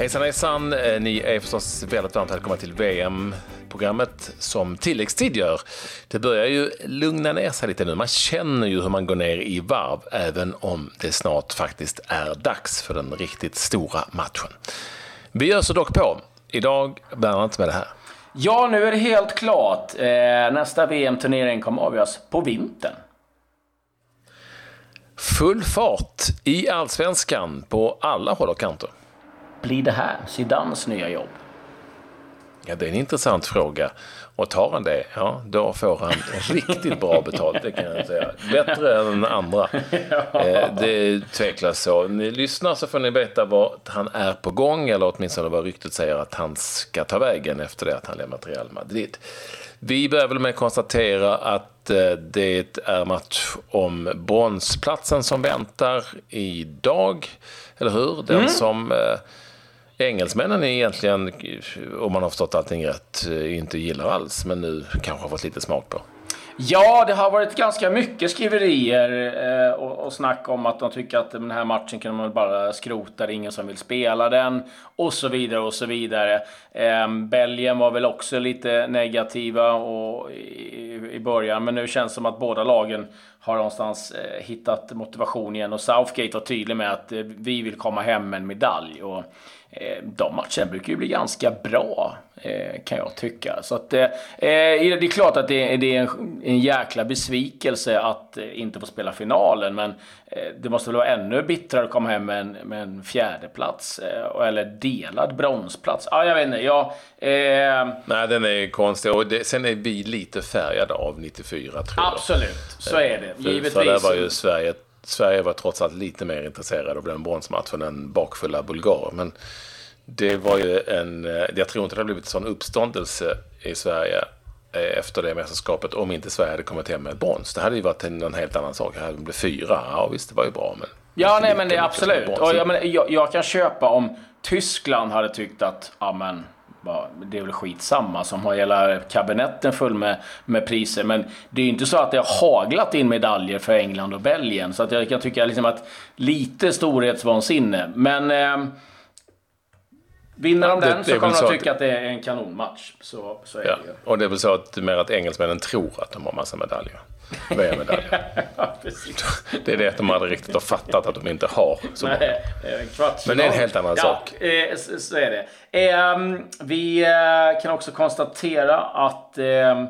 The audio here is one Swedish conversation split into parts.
Hejsan hejsan! Eh, ni är förstås väldigt varmt välkomna till VM-programmet som tilläggstid gör. Det börjar ju lugna ner sig lite nu. Man känner ju hur man går ner i varv även om det snart faktiskt är dags för den riktigt stora matchen. Vi öser dock på. Idag bland annat med det här. Ja, nu är det helt klart. Eh, nästa VM-turnering kommer avgöras på vintern. Full fart i allsvenskan på alla håll och kanter. Blir det här Zidanes nya jobb? Ja, det är en intressant fråga. Och tar han det, ja, då får han riktigt bra betalt, det kan jag säga. Bättre än andra. Eh, det är tveklöst så. Ni lyssnar så får ni veta vad han är på gång, eller åtminstone vad ryktet säger att han ska ta vägen efter det att han lämnat Real Madrid. Vi börjar väl med att konstatera att eh, det är match om bronsplatsen som väntar idag, eller hur? Den mm. som eh, engelsmännen är egentligen, om man har förstått allting rätt, eh, inte gillar alls, men nu kanske har fått lite smak på. Ja, det har varit ganska mycket skriverier eh, och, och snack om att de tycker att den här matchen kan man bara skrota, det är ingen som vill spela den och så vidare och så vidare. Eh, Belgien var väl också lite negativa och, i, i början, men nu känns det som att båda lagen har någonstans eh, hittat motivation igen och Southgate var tydlig med att eh, vi vill komma hem med en medalj. Och, de matcherna brukar ju bli ganska bra, eh, kan jag tycka. Så att, eh, det är klart att det är en, jäkla besvikelse att inte få spela finalen, men det måste väl vara ännu bittrare att komma hem med en, med en fjärdeplats, eller delad bronsplats. Ja, jag vet inte. Jag, eh... Nej, den är konstig. Och det, sen är vi lite färgade av 94, tror jag. Absolut, så är det. För, Givetvis. För där var ju Sverige Sverige var trots allt lite mer intresserade av den bronsmatchen än bakfulla bulgarer. Men det var ju en... Eh, jag tror inte det hade blivit sån uppståndelse i Sverige eh, efter det mästerskapet om inte Sverige hade kommit hem med brons. Det hade ju varit en, en helt annan sak. Det hade blivit fyra. Ja visst, det var ju bra. Men ja, nej men det är absolut. Och jag, men, jag, jag, kan köpa om Tyskland hade tyckt att, ja men det är väl skitsamma som har hela kabinetten full med, med priser. Men det är ju inte så att det har haglat in medaljer för England och Belgien. Så att jag kan tycka liksom att lite storhetsvansinne. Men eh, Vinner de den så kommer de att tycka att det är en kanonmatch. Så, så är ja. det ju. Och det är väl så att, mer att engelsmännen tror att de har massa medaljer. VM-medaljer. ja, det är det att de aldrig riktigt har fattat att de inte har så Nej, många. Men det är en helt annan ja, sak. Eh, så är det. Eh, vi eh, kan också konstatera att ehm,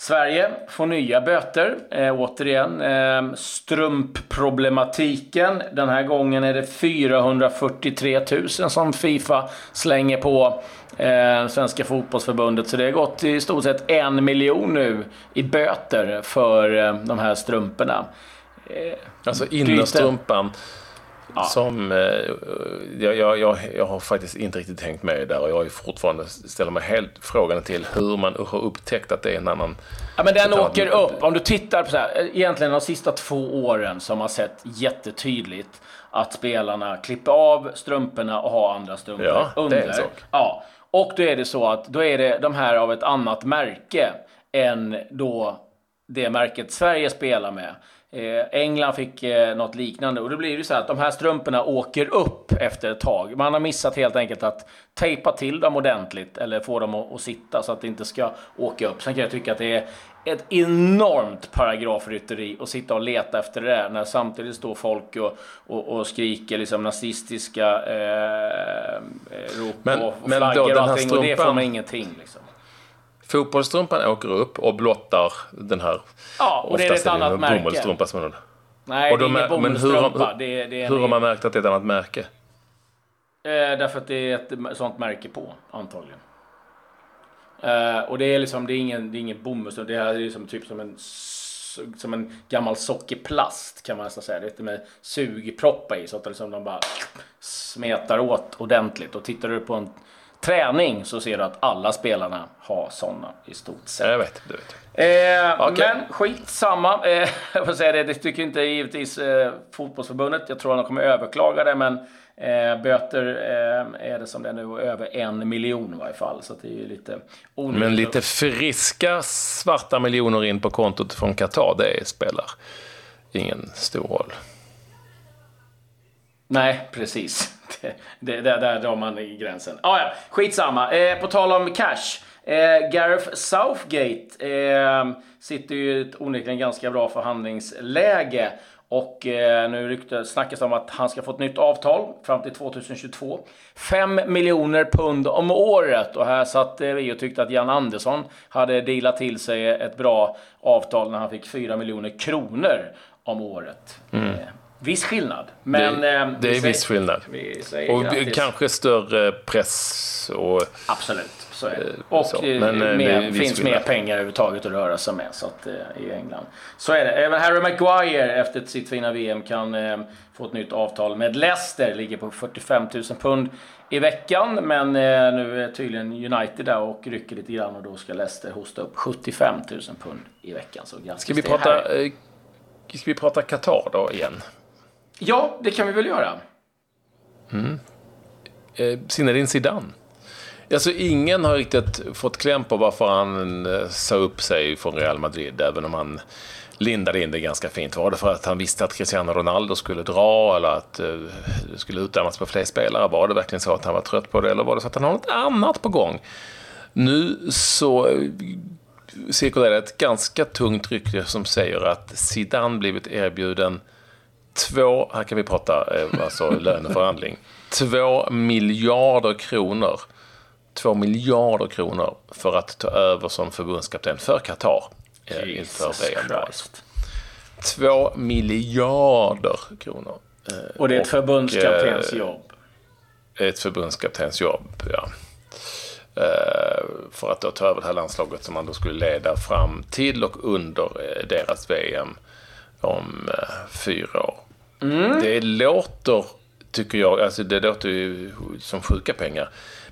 Sverige får nya böter. Eh, återigen, eh, strumpproblematiken. Den här gången är det 443 000 som Fifa slänger på eh, Svenska fotbollsförbundet. Så det har gått i stort sett en miljon nu i böter för eh, de här strumporna. Eh, alltså innerstrumpan Ja. Som, eh, jag, jag, jag, jag, har faktiskt inte riktigt tänkt med där och jag är fortfarande ställer mig helt frågan till hur man har upptäckt att det är en annan... Ja men den åker upp. Om du tittar på så här, egentligen de sista två åren som har sett jättetydligt att spelarna klipper av strumporna och har andra strumpor ja, under. Det är en sak. Ja, och då är det så att då är det de här av ett annat märke än då det märket Sverige spelar med. Eh, England fick eh, något liknande och då blir det så här att de här strumporna åker upp efter ett tag. Man har missat helt enkelt att tejpa till dem ordentligt eller få dem att, att sitta så att det inte ska åka upp. Sen kan jag tycka att det är ett enormt paragrafrytteri att sitta och leta efter det där när samtidigt står folk och, och, och skriker liksom nazistiska eh, eh rop men, och, och flaggor och allting strumpan... och det får man ingenting. Liksom. Fotbollsstrumpan åker upp och blottar den här Ja, och det är ett annat märke. bomullstrumpa som man Nej, och de det är ingen Men hur, hur, det, det hur har man märkt att det är ett annat märke? Eh, därför att det är ett sånt märke på, antagligen. Eh, och det är liksom, det är ingen, det är ingen bomull, det är liksom typ som en som en gammal sockerplast kan man nästan säga. Lite med sugproppar i så att liksom de bara smetar åt ordentligt. Och tittar du på en träning så ser du att alla spelarna har sådana i stort sett. Jag vet, du vet. Eh, okay. Men skitsamma. Eh, jag får säga det, det tycker inte givetvis eh, fotbollsförbundet. Jag tror att de kommer överklaga det, men eh, böter eh, är det som det är nu, över en miljon i varje fall. Så det är ju lite onödigt. Men lite friska svarta miljoner in på kontot från Qatar, det spelar ingen stor roll. Nej, precis. det, det, där drar man i gränsen. Ah, ja, skitsamma. Eh, på tal om cash. Eh, Gareth Southgate eh, sitter ju i ett onekligen ganska bra förhandlingsläge. Och eh, nu rykte, snackas om att han ska få ett nytt avtal fram till 2022. 5 miljoner pund om året. Och här satt vi och tyckte att Jan Andersson hade dealat till sig ett bra avtal när han fick 4 miljoner kronor om året. Mm. Eh, viss skillnad. Men, det, eh, det är viss skillnad. och kanske större press. Och, Absolut. Så är det. Eh, Och så. Men, eh, mer, finns mer pengar överhuvudtaget att röra sig med så att, eh, i England. Så är det. Även Harry Maguire efter sitt fina VM kan eh, få ett nytt avtal med Leicester. Ligger på 45 000 pund i veckan. Men eh, nu är tydligen United där och rycker lite grann och då ska Leicester hosta upp 75 000 pund i veckan. Så ska, vi prata, eh, ska vi prata Qatar då igen? Ja, det kan vi väl göra. Mm. Eh, Zinedine Zidane. Alltså ingen har riktigt fått kläm på varför han eh, sa upp sig från Real Madrid, även om han lindade in det ganska fint. Var det för att han visste att Cristiano Ronaldo skulle dra eller att eh, det skulle utdömas på fler spelare? Var det verkligen så att han var trött på det eller var det så att han har något annat på gång? Nu så eh, cirkulerar ett ganska tungt rykte som säger att Zidane blivit erbjuden två, här kan vi prata alltså löneförhandling, två miljarder kronor 2 miljarder kronor för att ta över som förbundskapten för Qatar eh, inför VM. 2 miljarder kronor. Eh, och det är ett förbundskaptensjobb? Eh, ett förbundskaptensjobb, ja. Eh, för att då ta över det här landslaget som man då skulle leda fram till och under eh, deras VM om eh, fyra år. Mm. Det låter, tycker jag, alltså det låter ju som sjuka pengar.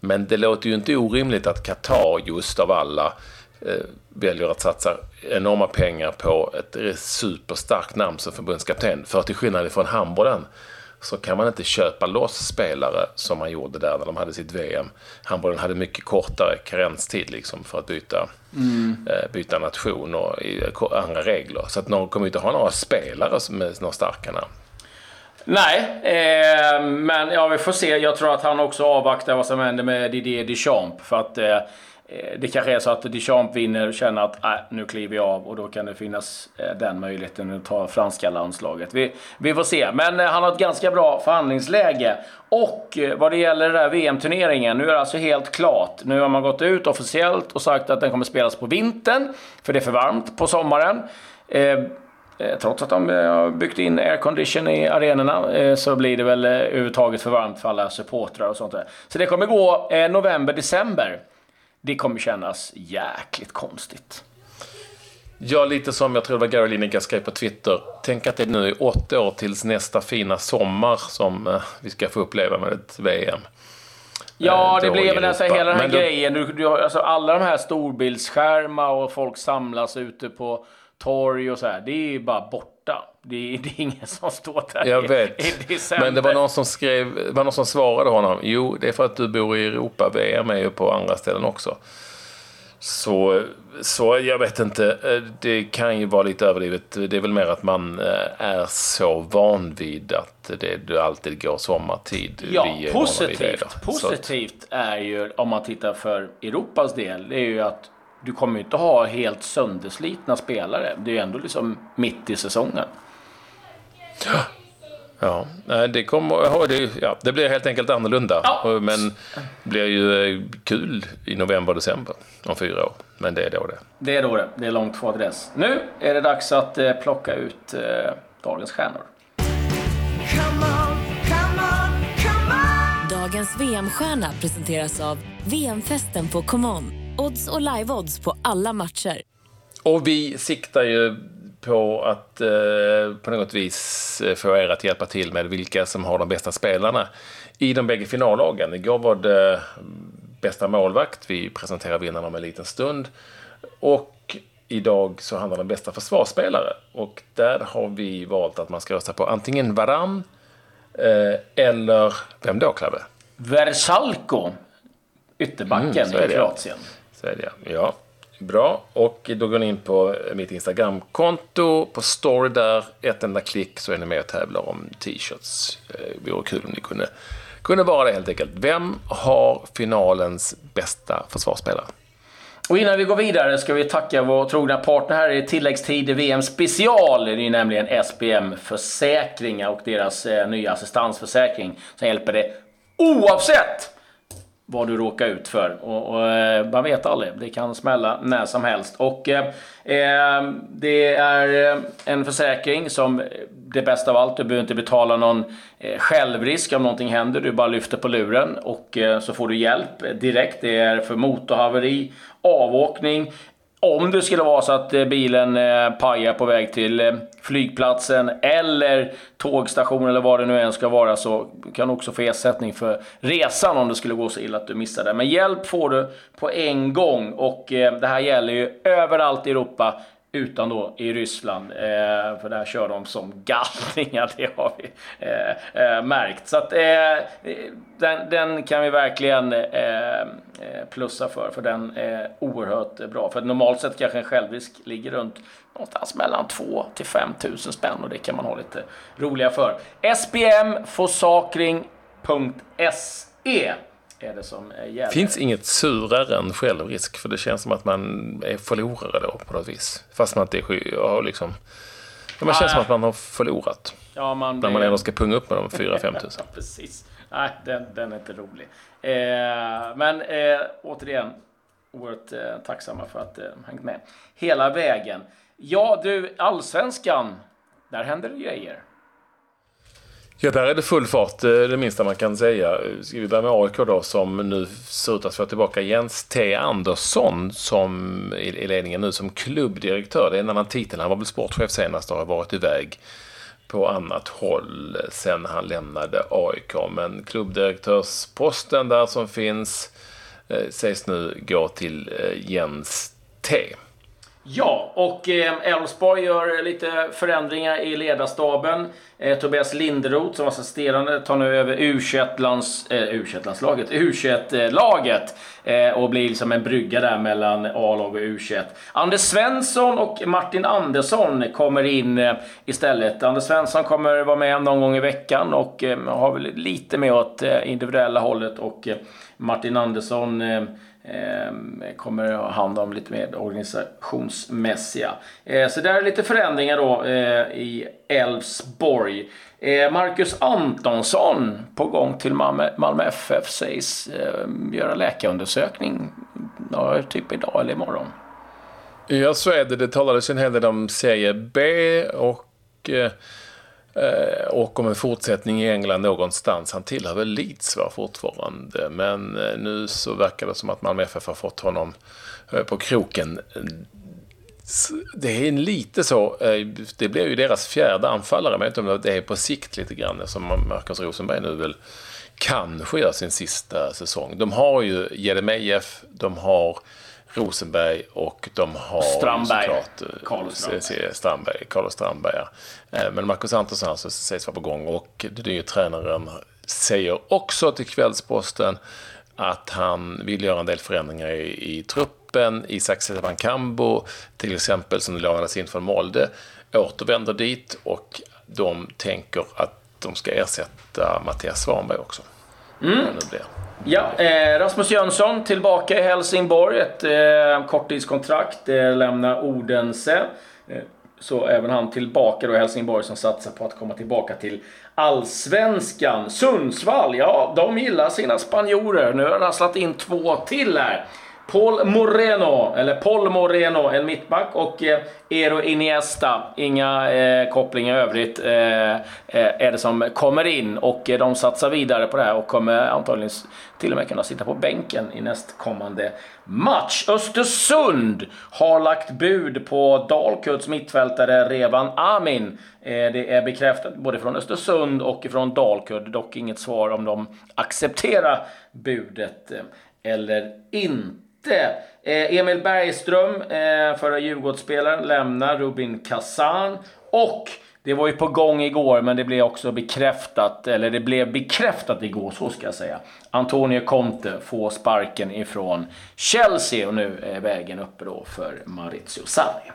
Men det låter ju inte orimligt att Qatar just av alla eh, väljer att satsa enorma pengar på ett superstarkt namn som förbundskapten. För till skillnad från handbollen så kan man inte köpa loss spelare som man gjorde där när de hade sitt VM. Handbollen hade mycket kortare karenstid liksom för att byta, mm. eh, byta nation och andra regler. Så att någon kommer inte ha några spelare som är några starka namn. Nej, eh, men ja, vi får se. Jag tror att han också avvaktar vad som händer med Didier Deschamps. För att eh, eh, det kanske är så att Deschamps vinner och känner att äh, nu kliver jag av och då kan det finnas eh, den möjligheten att ta franska landslaget. Vi, vi får se. Men eh, han har ett ganska bra förhandlingsläge. Och eh, vad det gäller den här VM-turneringen, nu är det alltså helt klart. Nu har man gått ut officiellt och sagt att den kommer spelas på vintern, för det är för varmt på sommaren. Eh, Eh, trots att de eh, har byggt in aircondition i arenorna eh, så blir det väl överhuvudtaget för varmt för alla supportrar och sånt där. Så det kommer gå november, december. Det kommer kännas jäkligt konstigt. Ja, lite som jag tror det var Gary Lineker skrev på Twitter. Tänk att det nu är åtta år tills nästa fina sommar som vi ska få uppleva med ett VM. Ja, det blir väl alltså hela den här Men grejen. Du, du, alltså alla de här storbildsskärmar och folk samlas ute på torg och så här. Det är ju bara borta. Det är, det är ingen som står där Jag vet. I, december. Men det var någon som skrev, det var någon som svarade honom. Jo, det är för att du bor i Europa. VM är ju på andra ställen också. Så, så jag vet inte. Det kan ju vara lite överdrivet. Det är väl mer att man eh, är så van vid att det alltid går sommartid. Ja, positivt. Positivt är ju, om man tittar för Europas del, det är ju att du kommer ju inte ha helt sönderslitna spelare. Det är ju ändå liksom mitt i säsongen. Ja, det, kommer, det, ja, det blir helt enkelt annorlunda. Ja. Men det blir ju eh, kul i november, december om fyra år. Men det är då det. Det är då det. Det är långt kvar till dess. Nu är det dags att eh, plocka ut eh, dagens stjärnor. Come on, come on, come on. Dagens VM-stjärna presenteras av VM-festen på ComeOn. Odds och live-odds på alla matcher. Och vi siktar ju på att eh, på något vis eh, få er att hjälpa till med vilka som har de bästa spelarna i de bägge finallagen. Igår var det bästa målvakt. Vi presenterar vinnarna om en liten stund. Och idag så handlar det om bästa försvarsspelare. Och där har vi valt att man ska rösta på antingen Varan eh, eller, vem då Clave? Versalko, ytterbacken mm, i Kroatien. Så är det ja. Bra. Och då går ni in på mitt Instagramkonto, på story där. Ett enda klick så är ni med och tävlar om t-shirts. Det eh, vore kul om ni kunde kunde vara det helt enkelt. Vem har finalens bästa försvarsspelare? Och innan vi går vidare ska vi tacka vår trogna partner här i tilläggstid VM special. Det är nämligen SPM Försäkringar och deras eh, nya assistansförsäkring som hjälper dig oavsett vad du råkar ut för. Och, och, eh, man vet aldrig, det kan smälla när som helst. Och eh, eh det är eh, en försäkring som, det bästa av allt, du behöver inte betala någon eh, självrisk om någonting händer. Du bara lyfter på luren och eh, så får du hjälp direkt. Det är för motorhaveri, avåkning, om det skulle vara så att eh, bilen eh, pajar på väg till eh, flygplatsen eller tågstationen eller vad det nu än ska vara så kan du också få ersättning för resan om det skulle gå så illa att du missar det. Men hjälp får du på en gång och det här gäller ju överallt i Europa utan då i Ryssland. Eh, för där kör de som galningar, det har vi eh, eh, märkt. Så att eh, den, den, kan vi verkligen eh, plussa för, för den är oerhört bra. För normalt sett kanske en självrisk ligger runt någonstans mellan 2 till 5 000 spänn och det kan man ha lite roliga för. SPMforsakring.se är det som gäller. finns inget surare än självrisk, för det känns som att man är förlorare då på något vis. Fast man inte är liksom... Man känns som att man har förlorat. Ja, man när man ändå ska punga upp med de 4-5 tusen. Precis. Nej, den, den är inte rolig. Eh, men eh, återigen, oerhört eh, tacksamma för att eh, hängt med hela vägen. Ja, du, allsvenskan. Där händer det grejer. Ja, där är det full fart, eh, det minsta man kan säga. Ska vi börja med AIK då, som nu ser ut att få tillbaka Jens T. Andersson som i ledningen nu som klubbdirektör. Det är en annan titel. Han var väl sportchef senast och har varit iväg på annat håll sen han lämnade AIK. Men klubbdirektörsposten där som finns eh, sägs nu gå till eh, Jens T. Ja, och eh, Elfsborg gör lite förändringar i ledarstaben. Eh, Tobias Linderoth som var assisterande tar nu över U21-lands, eh, U21-landslaget, U21-laget eh, och blir liksom en brygga där mellan A-lag och U21. Anders Svensson och Martin Andersson kommer in eh, istället. Anders Svensson kommer vara med någon gång i veckan och eh, har väl lite mer åt individuella hållet och Martin Andersson Ehm, kommer ha hand om lite mer organisationsmässiga. Eh, så där är lite förändringar då eh, i Elfsborg. Eh, Marcus Antonsson på gång till Malmö, Malmö FF sägs göra läkarundersökning ja, typ idag eller imorgon. Ja, så är det. Det talades en hel del om Serie B och Eh, och om en fortsättning i England någonstans. Han tillhör väl Leeds va, fortfarande. Men eh, nu så verkar det som att Malmö FF har fått honom eh, på kroken. Det är lite så, det blir ju deras fjärde anfallare, men jag vet inte om det är på sikt lite grann, som Marcus Rosenberg nu väl kanske gör sin sista säsong. De har ju Jeremejeff, de har Rosenberg och de har Strandberg. såklart eh, Carlos Strandberg. Strandberg, Carlos Strandberg ja. Eh, men Marcus Antonsson alltså sägs vara på gång och den nya tränaren säger också till Kvällsposten att han vill göra en del förändringar i, i truppen. Isak Sevankambo till exempel som lånades in från Molde återvänder dit och de tänker att de ska ersätta Mattias Svanberg också. Mm. Ja, eh, Rasmus Jönsson tillbaka i Helsingborg. Ett eh, korttidskontrakt eh, lämnar Odense. Eh, så även han tillbaka då i Helsingborg som satsar på att komma tillbaka till Allsvenskan. Sundsvall, ja, de gillar sina spanjorer. Nu har de rasslat in två till här. Paul Moreno, eller Paul Moreno, en mittback och eh, Ero Iniesta. Inga eh, kopplingar i övrigt eh, eh, är det som kommer in och eh, de satsar vidare på det här och kommer antagligen till och med kunna sitta på bänken i nästkommande match. Östersund har lagt bud på Dalkurds mittfältare Revan Amin. Eh, det är bekräftat både från Östersund och från Dalkurd. Dock inget svar om de accepterar budet eh, eller inte inte. Eh, Emil Bergström, eh, förra Djurgårdsspelaren, lämnar Rubin Kazan. Och det var ju på gång igår, men det blev också bekräftat, eller det blev bekräftat igår, så ska jag säga. Antonio Conte får sparken ifrån Chelsea och nu är vägen uppe då för Maurizio Sarri.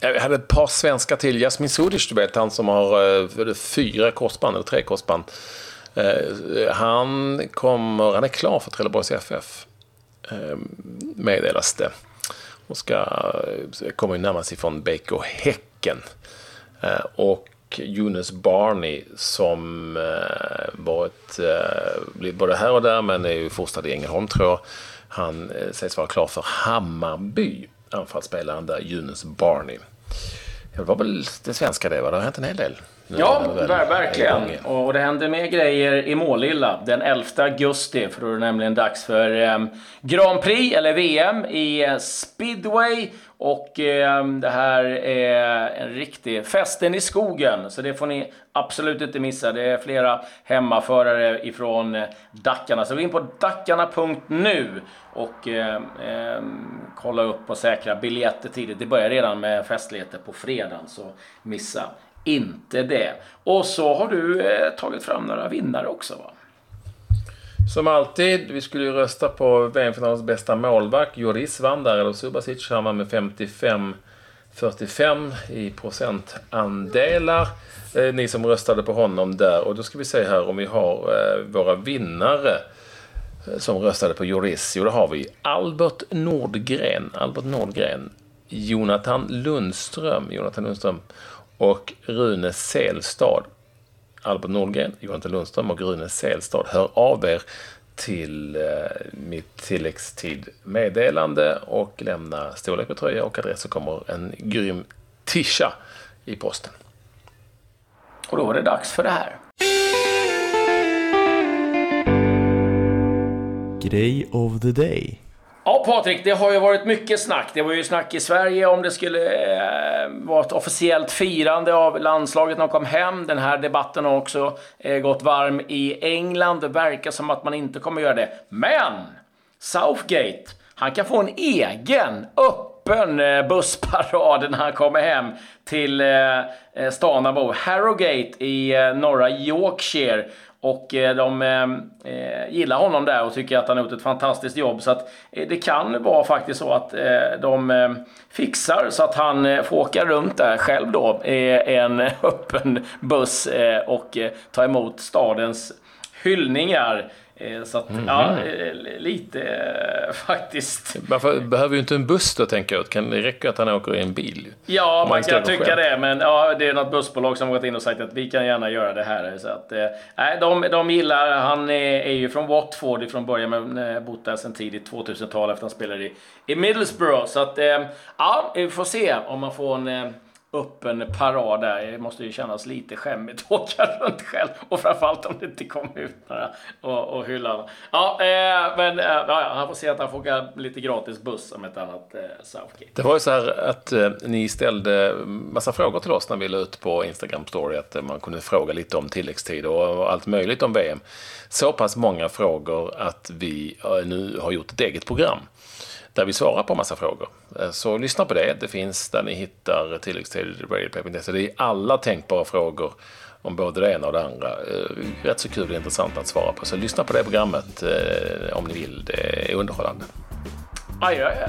Jag hade ett par svenskar till. Jasmin Sudic, du vet, han som har eh, fyra korsband, eller tre korsband. Eh, han, kommer, han är klar för Trelleborgs FF, Eh, meddelas det. Och ska, eh, kommer ju närmast ifrån BK Häcken. Eh, och Jonas Barney som varit blivit både här och där men är ju fostrad i Ängelholm tror jag. Han sägs vara klar för Hammarby, anfallsspelaren där, Jonas Barney. Det var väl det svenska det, va? Det har hänt en hel del. Ja, verkligen. Och det händer mer grejer i Målilla den 11 augusti. För då är det nämligen dags för eh, Grand Prix, eller VM, i eh, speedway. Och eh, det här är en riktig festen i skogen. Så det får ni absolut inte missa. Det är flera hemmaförare ifrån Dackarna. Så gå in på dackarna.nu och eh, eh, kolla upp och säkra biljetter tidigt. Det börjar redan med festligheter på fredagen, så missa inte det. Och så har du eh, tagit fram några vinnare också va? Som alltid, vi skulle ju rösta på VM-finalens bästa målvakt. Joris vann där, eller Subasic. Han vann med 55-45 i procentandelar. Eh, ni som röstade på honom där. Och då ska vi se här om vi har eh, våra vinnare eh, som röstade på Joris. Jo, det har vi. Albert Nordgren. Albert Nordgren. Jonathan Lundström. Jonathan Lundström och Rune Selstad. Albert Nordgren, Jonathan Lundström och Rune Selstad. Hör av er till eh, mitt tilläggstid-meddelande och lämna storlek på tröja och adress så kommer en grym tisha i posten. Och då är det dags för det här. Grej of the day. Ja, Patrik, det har ju varit mycket snack. Det var ju snack i Sverige om det skulle eh, vara ett officiellt firande av landslaget när de kom hem. Den här debatten har också eh, gått varm i England. Det verkar som att man inte kommer göra det. Men! Southgate, han kan få en egen öppen eh, bussparad när han kommer hem till eh, eh stan han bor. Harrogate i eh, norra Yorkshire. Och eh, de eh, eh, gillar honom där och tycker att han har gjort ett fantastiskt jobb. Så att eh, det kan vara faktiskt så att de fixar så att han får åka runt där själv då i en öppen buss och ta emot stadens hyllningar. Eh, så att, mm. ja, eh, lite eh, faktiskt. Varför behöver ju inte en buss då, tänker jag. Kan det räcka att han åker i en bil? Ja, man, man kan tycka själv. det. Men ja, det är något bussbolag som har gått in och sagt att vi kan gärna göra det här. Så att, nej, de, de gillar, han är, är ju från Watford från början, men bott där sedan tidigt 2000-tal efter att han spelade i, i Middlesbrough. Så att, ja, vi får se om man får en öppen parad där. Det måste ju kännas lite skämmigt att åka runt själv. Och framförallt om det inte kommer ut några och, och hyllar. Ja, eh, men eh, ja, han får se att han får åka lite gratis buss om ett annat eh, Southgate. Det var ju så här att eh, ni ställde massa frågor till oss när vi la ut på Instagram story att man kunde fråga lite om tilläggstid och allt möjligt om VM. Så pass många frågor att vi eh, nu har gjort ett eget program där vi svarar på massa frågor. Eh, så lyssna på det. Det finns där ni hittar tilläggstid radioplay.se. Det är alla tänkbara frågor om både det ena och det andra. Eh, rätt så kul och intressant att svara på. Så lyssna på det programmet eh, om ni vill. Det är underhållande. Adjö!